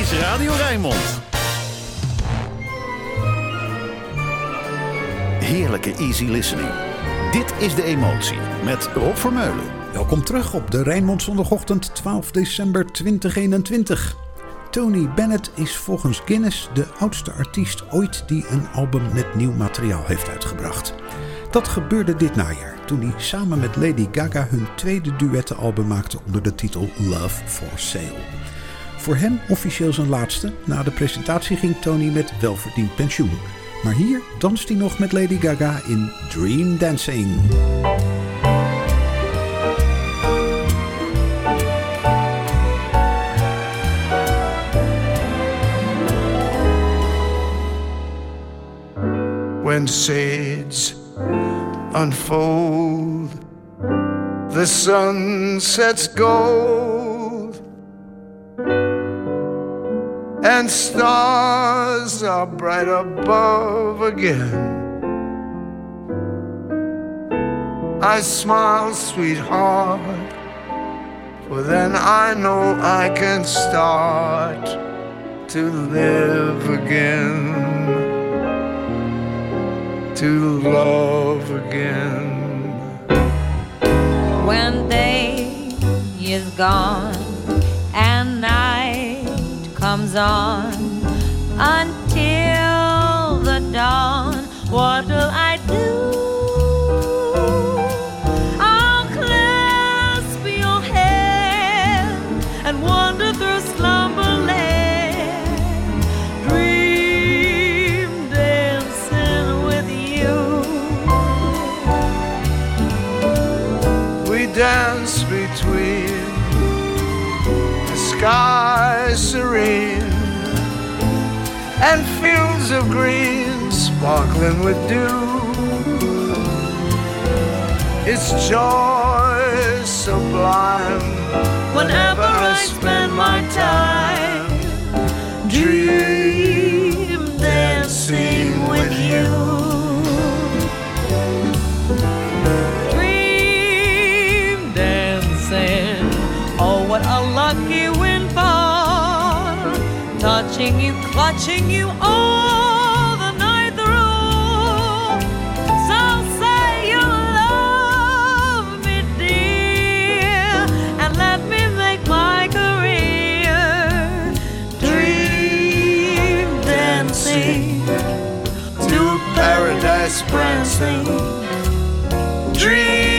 is Radio Rijnmond. Heerlijke easy listening. Dit is De Emotie met Rob Vermeulen. Welkom terug op de Rijnmond zondagochtend 12 december 2021. Tony Bennett is volgens Guinness de oudste artiest ooit die een album met nieuw materiaal heeft uitgebracht. Dat gebeurde dit najaar toen hij samen met Lady Gaga hun tweede duettenalbum maakte onder de titel Love for Sale. Voor hem officieel zijn laatste. Na de presentatie ging Tony met welverdiend pensioen. Maar hier danst hij nog met Lady Gaga in Dream Dancing. when shades unfold, the sun sets gold, and stars are bright above again. I smile, sweetheart, for then I know I can start to live again to love again. When day is gone and night comes on until the dawn, what will I do? I'll clasp your hand and wander through slumberland. Dream dancing with you. We dance between the sky serene and fields of green sparkling with dew. It's joy sublime Whenever I spend my time dream dancing with you. Touching you, clutching you all the night through. So say you love me, dear, and let me make my career dream dancing to paradise prancing. Dream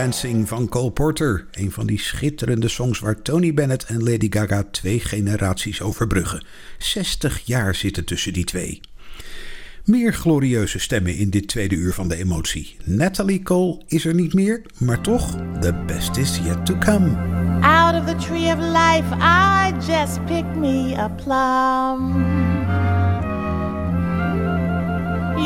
Dancing van Cole Porter. Een van die schitterende songs waar Tony Bennett en Lady Gaga twee generaties overbruggen. 60 jaar zitten tussen die twee. Meer glorieuze stemmen in dit tweede uur van de emotie. Natalie Cole is er niet meer, maar toch, the best is yet to come. Out of the tree of life, I just picked me a plum.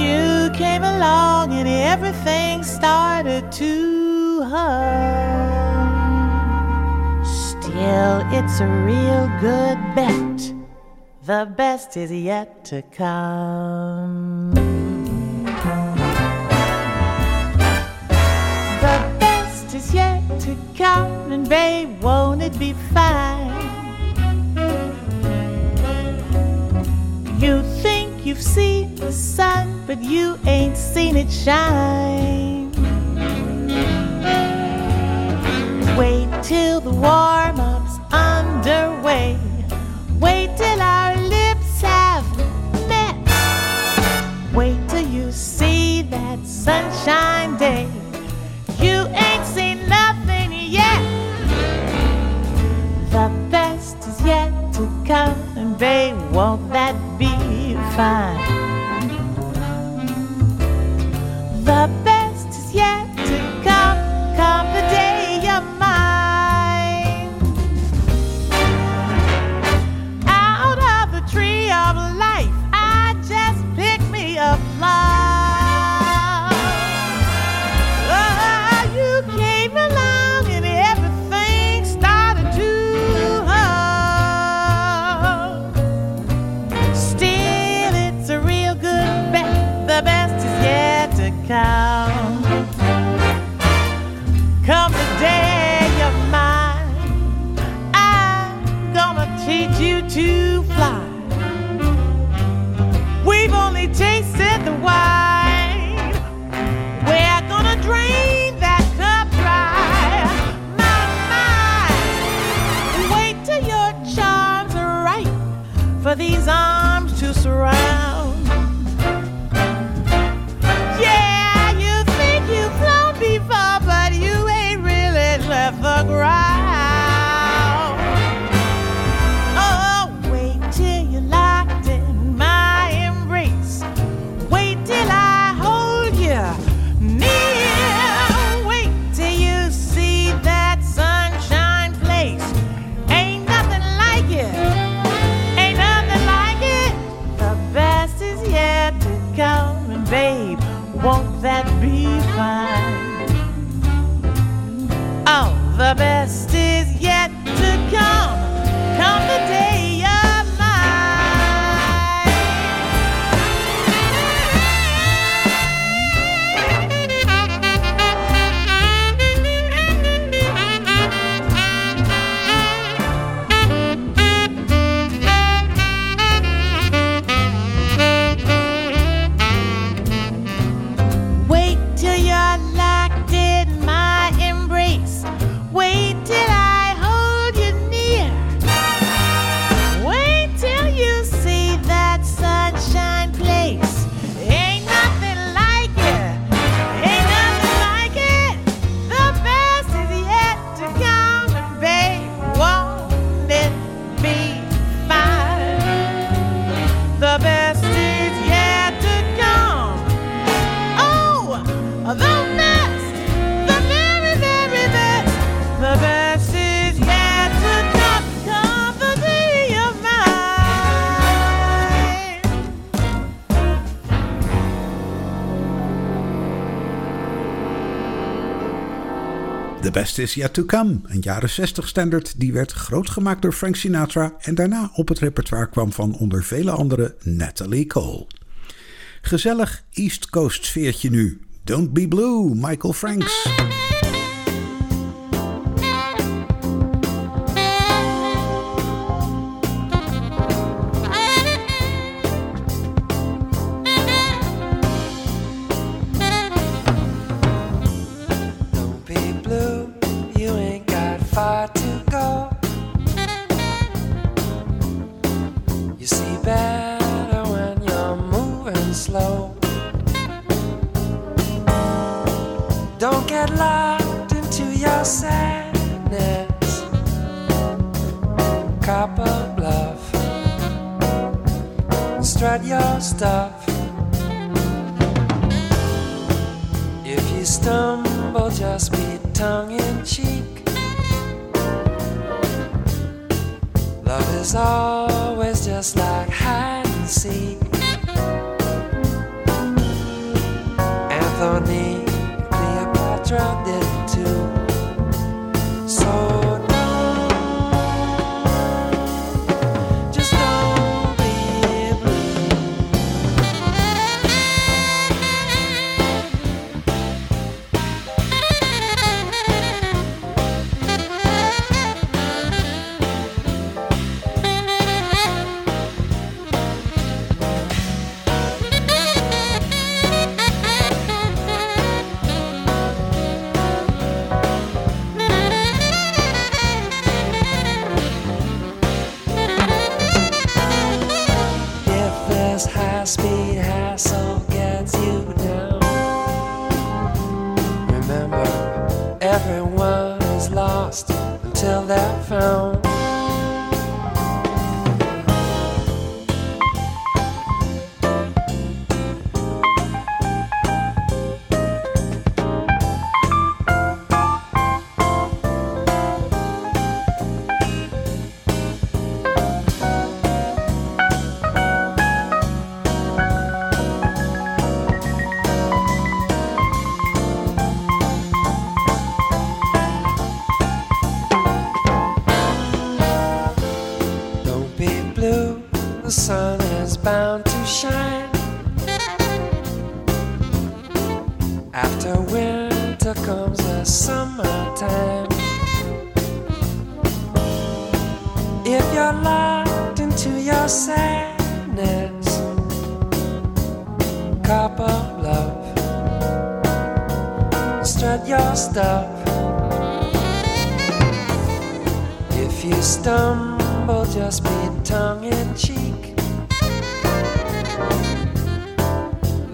You came along and everything started to hum. Still, it's a real good bet. The best is yet to come. The best is yet to come, and babe, won't it be fine? You think you've seen the sun, but you ain't seen it shine. Wait till the warm up's underway. Wait till our lips have met. Wait till you see that sunshine day. You ain't seen Oh, Best Is Yet To Come, een jaren 60 standard die werd groot gemaakt door Frank Sinatra en daarna op het repertoire kwam van onder vele anderen Natalie Cole. Gezellig East Coast sfeertje nu. Don't Be Blue, Michael Franks.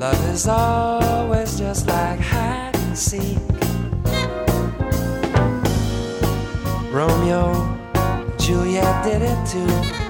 Love is always just like hide and seek. Romeo, Juliet did it too.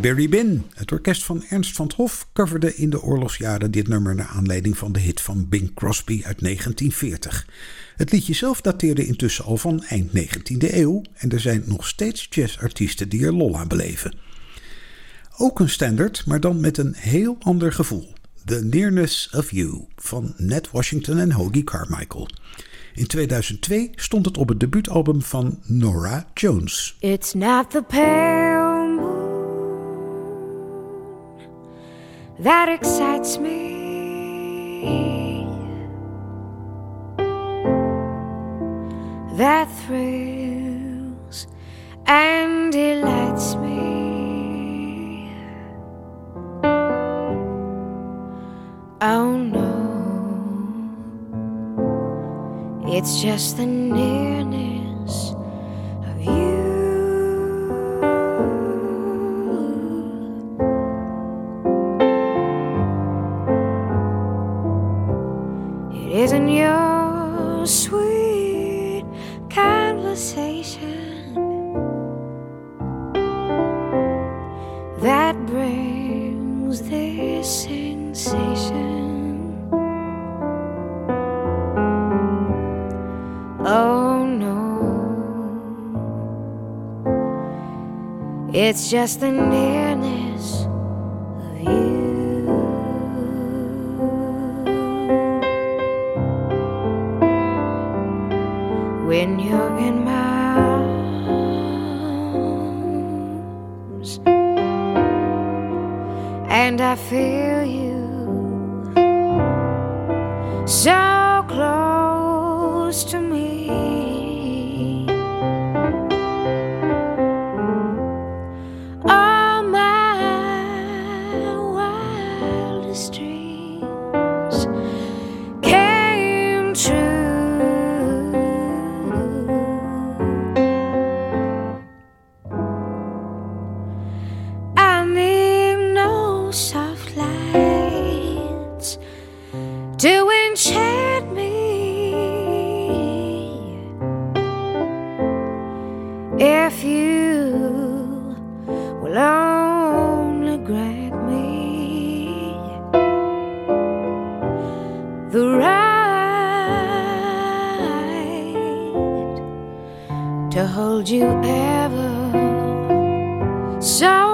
Berry Bin. Het orkest van Ernst van 't Hof coverde in de oorlogsjaren dit nummer naar aanleiding van de hit van Bing Crosby uit 1940. Het liedje zelf dateerde intussen al van eind 19e eeuw en er zijn nog steeds jazzartiesten die er lol aan beleven. Ook een standard, maar dan met een heel ander gevoel. The Nearness of You van Ned Washington en Hoagie Carmichael. In 2002 stond het op het debuutalbum van Nora Jones. It's not the pale that excites me. That thrills and delights me. Oh no. It's just the nearness of you. Your sweet conversation that brings this sensation. Oh no. It's just the nearness to hold you ever. So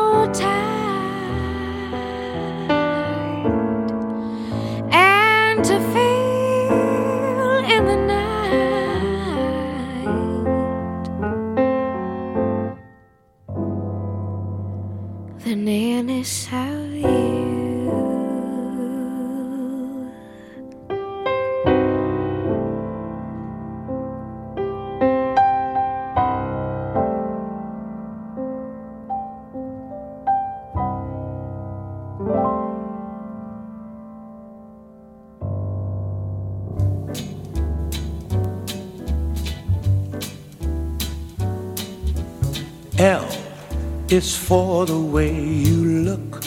is for the way you look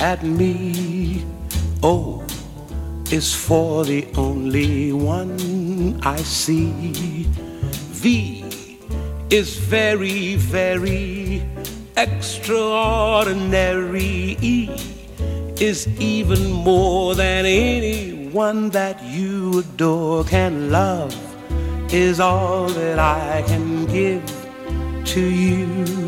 at me. O is for the only one I see. V is very, very extraordinary. E is even more than anyone that you adore can love, is all that I can give to you.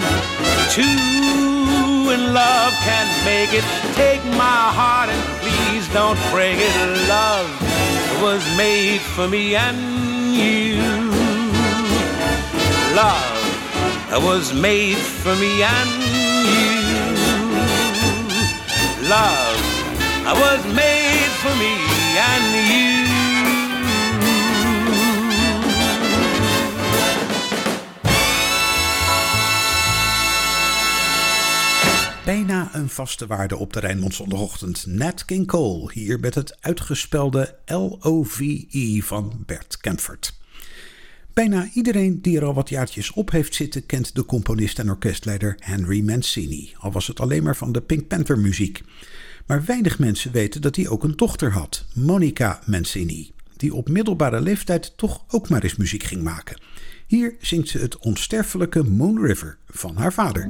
Two in love can make it. Take my heart and please don't break it. Love was made for me and you. Love was made for me and you. Love was made for me and you. Bijna een vaste waarde op de Rijnmond zondagochtend. Nat King Cole, hier met het uitgespelde L-O-V-E van Bert Kempfert. Bijna iedereen die er al wat jaartjes op heeft zitten kent de componist en orkestleider Henry Mancini, al was het alleen maar van de Pink Panther muziek. Maar weinig mensen weten dat hij ook een dochter had, Monica Mancini, die op middelbare leeftijd toch ook maar eens muziek ging maken. Hier zingt ze het onsterfelijke Moon River van haar vader.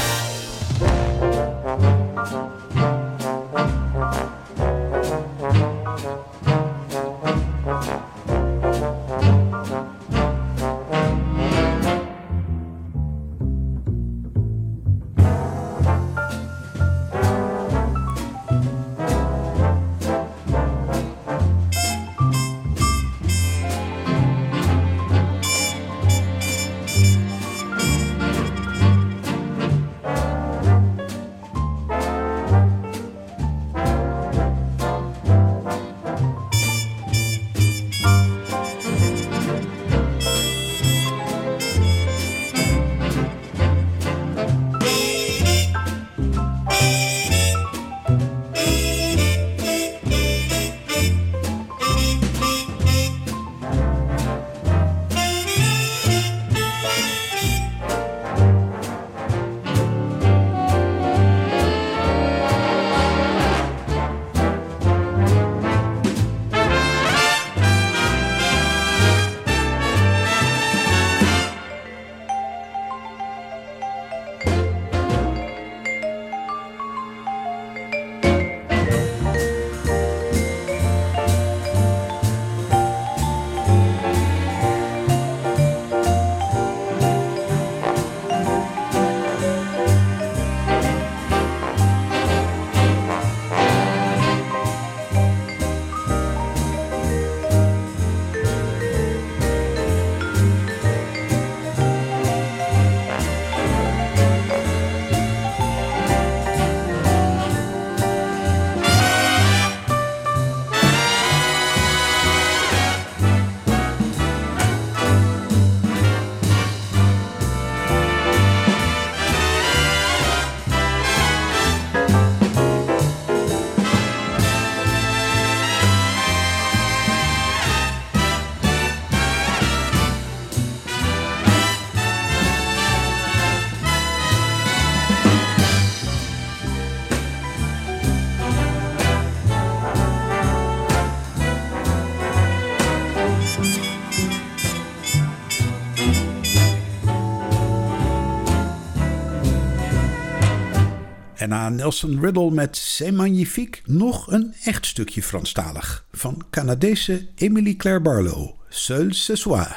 Na Nelson Riddle met C'est Magnifique. Nog een echt stukje Franstalig van Canadese Emily Claire Barlow. Seul ce soir.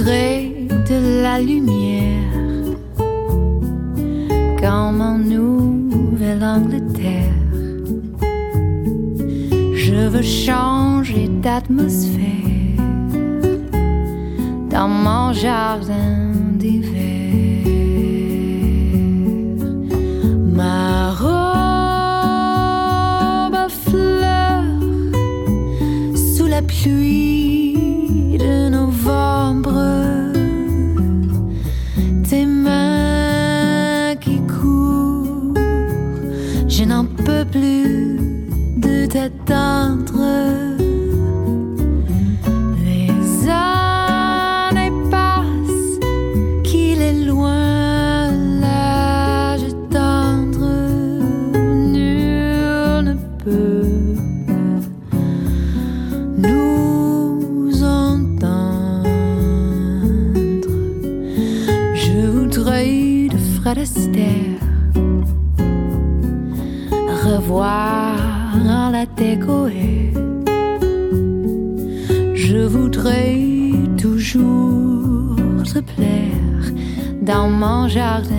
de la lumière comme en Nouvelle-Angleterre. Je veux changer d'atmosphère dans mon jardin d'hiver. Ma robe à sous la pluie mon jardin.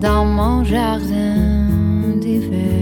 dans mon jardin d'hiver.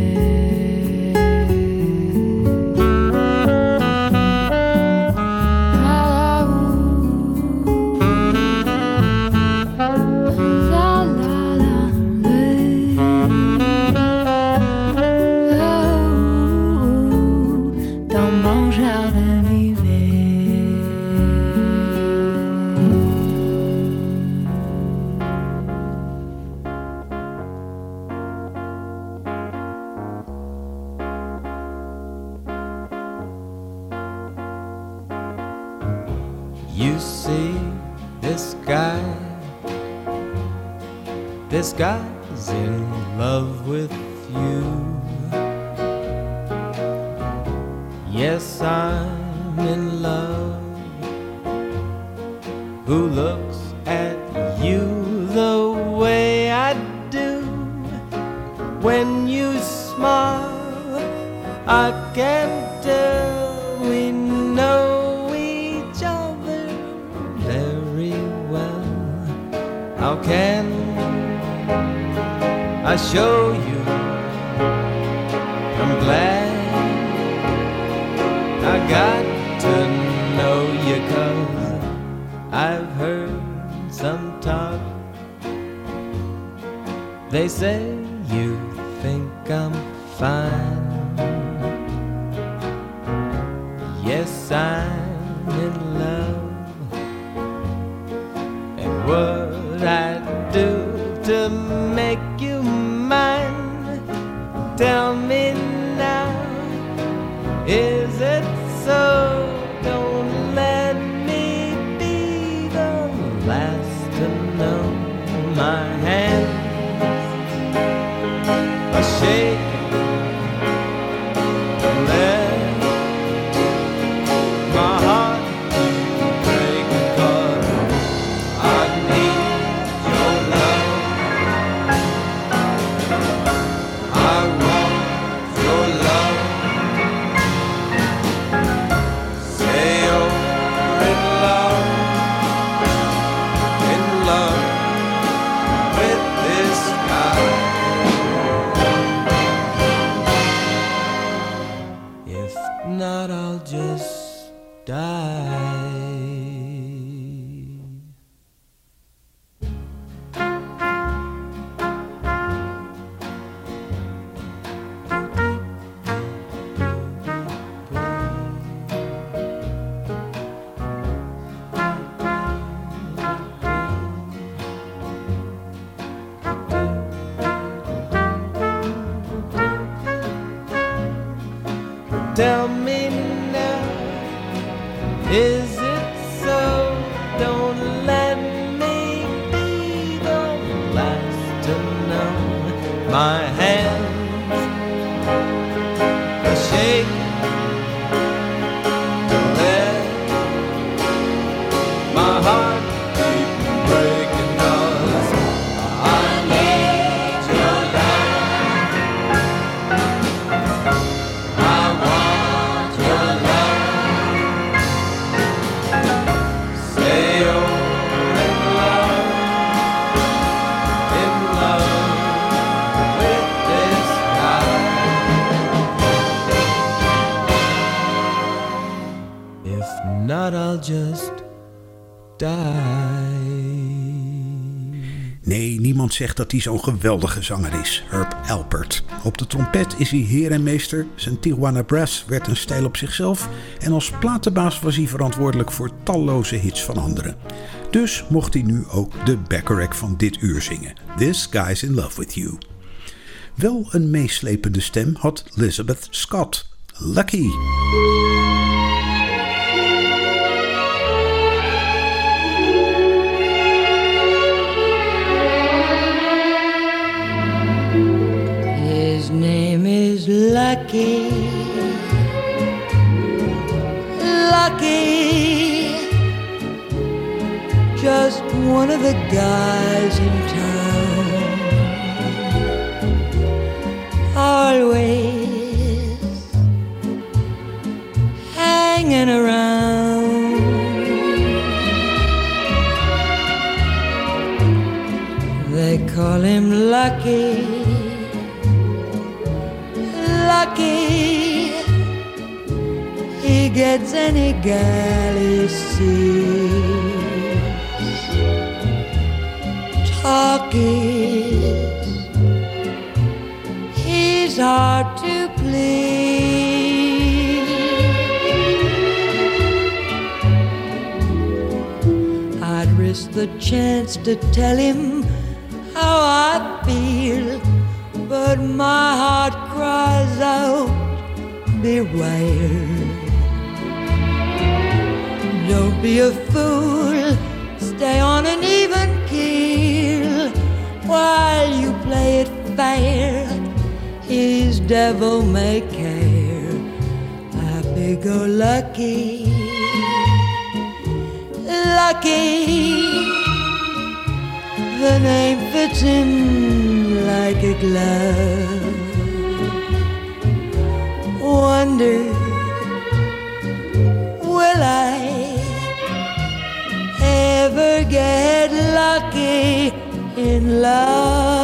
Tell me now, is zegt dat hij zo'n geweldige zanger is, Herb Alpert. Op de trompet is hij heer en meester, zijn Tijuana Brass werd een stijl op zichzelf... en als platenbaas was hij verantwoordelijk voor talloze hits van anderen. Dus mocht hij nu ook de backrack van dit uur zingen, This Guy's in Love With You. Wel een meeslepende stem had Elizabeth Scott. Lucky. Lucky. Lucky. Just one of the guys in town. Always hanging around. They call him Lucky. Lucky. He gets any gal he sees. Talk is. He's hard to please. I'd risk the chance to tell him how I feel, but my heart out, Beware. Don't be a fool, stay on an even keel while you play it fair. His devil may care, happy go lucky, lucky. The name fits him like a glove. Wonder, will I ever get lucky in love.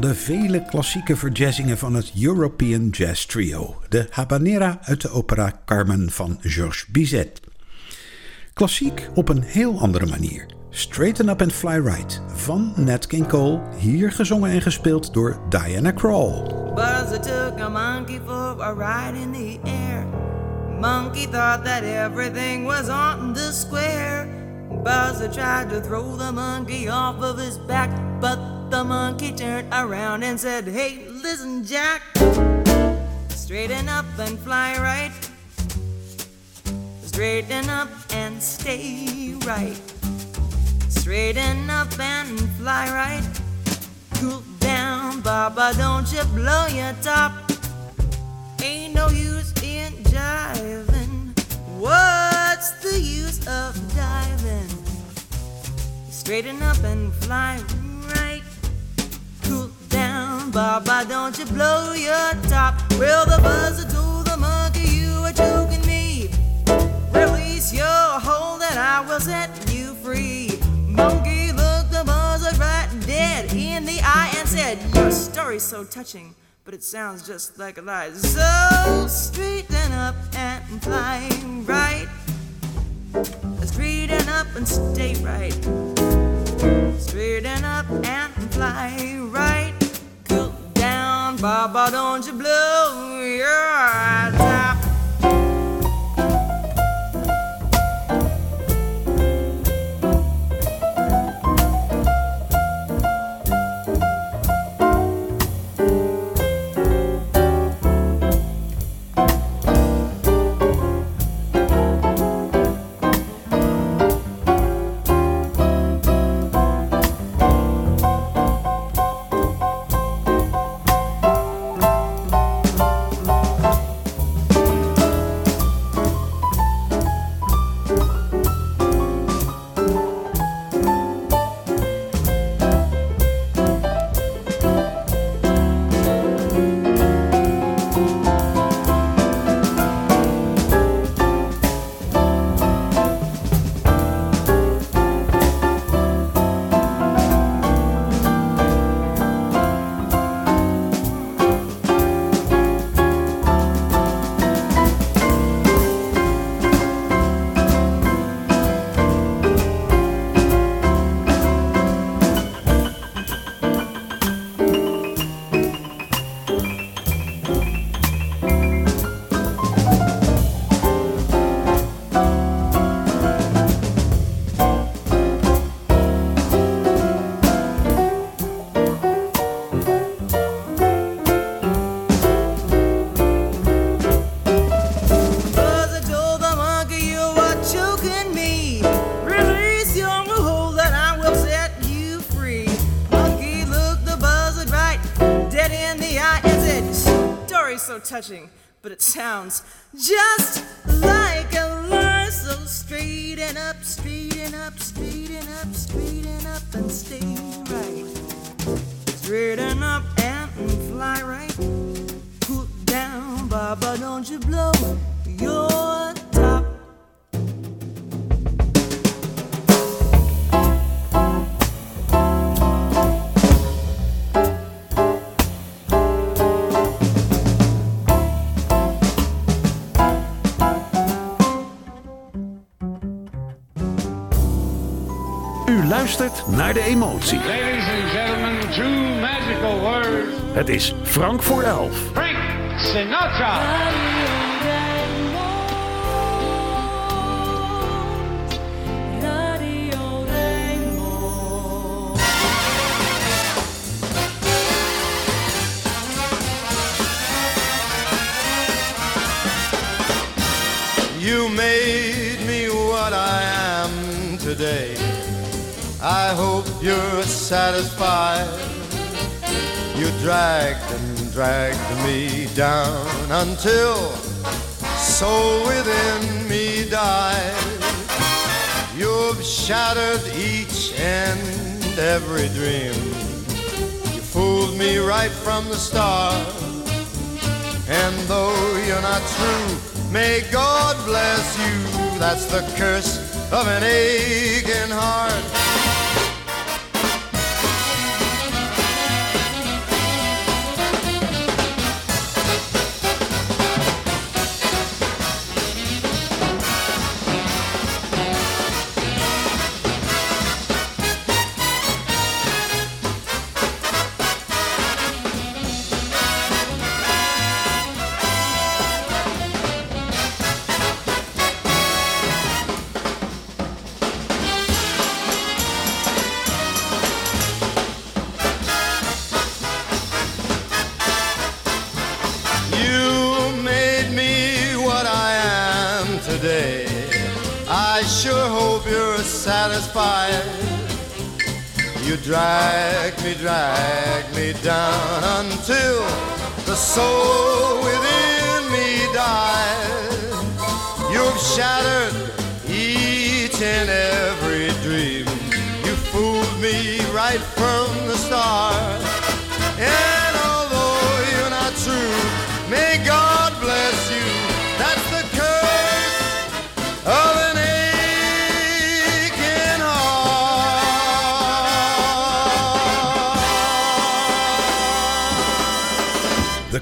De vele klassieke verjazzingen van het European Jazz Trio. De Habanera uit de opera Carmen van Georges Bizet. Klassiek op een heel andere manier. Straighten Up and Fly Right van Nat King Cole. Hier gezongen en gespeeld door Diana Krall. Monkey for a ride in the air. Monkey thought that everything was on the square. Tried to throw the monkey off of his back, but the monkey turned around and said, Hey, listen, Jack, straighten up and fly right. Straighten up and stay right. Straighten up and fly right. Cool down, Baba, don't you blow your top. Ain't no use in jiving. What's the use of diving? Straighten up and fly Baba, don't you blow your top. Well, the buzzer told the monkey you were choking me. Release your hold and I will set you free. Monkey looked the buzzer right dead in the eye and said, Your story's so touching, but it sounds just like a lie. So straighten up and fly right. Straighten up and stay right. Straighten up and fly right. Baba, don't you blow your top. But it sounds just like a verse. So straighten up, straighten up, straighten up, straighten up, and stay right. Straighten up and fly right. Cool down, Baba, don't you blow luistert naar de emotie. Ladies and gentlemen, two magical words. Het is Frank voor elf. Frank Sinatra. You made me what I am today. I hope you're satisfied. You dragged and dragged me down until soul within me died. You've shattered each and every dream. You fooled me right from the start. And though you're not true, may God bless you. That's the curse of an aching heart. Soul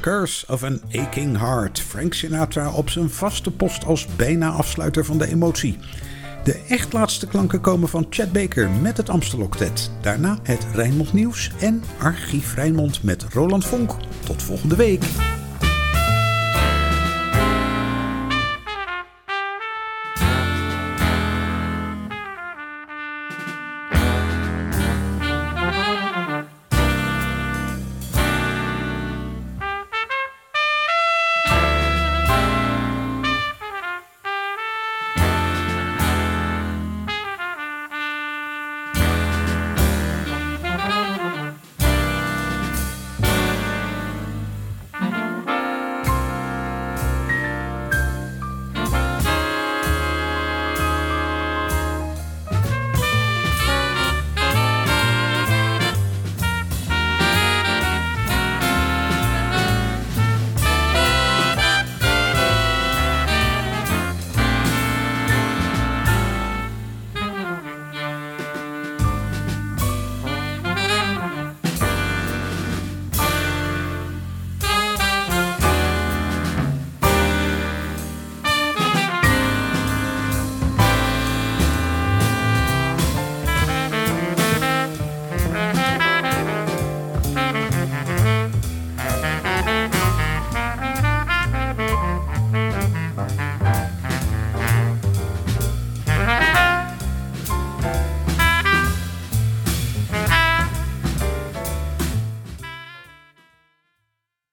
Curse of an Aching Heart. Frank Sinatra op zijn vaste post als bijna afsluiter van de emotie. De echt laatste klanken komen van Chad Baker met het Amstel Octet. Daarna het Rijnmond Nieuws en Archief Rijnmond met Roland Vonk. Tot volgende week.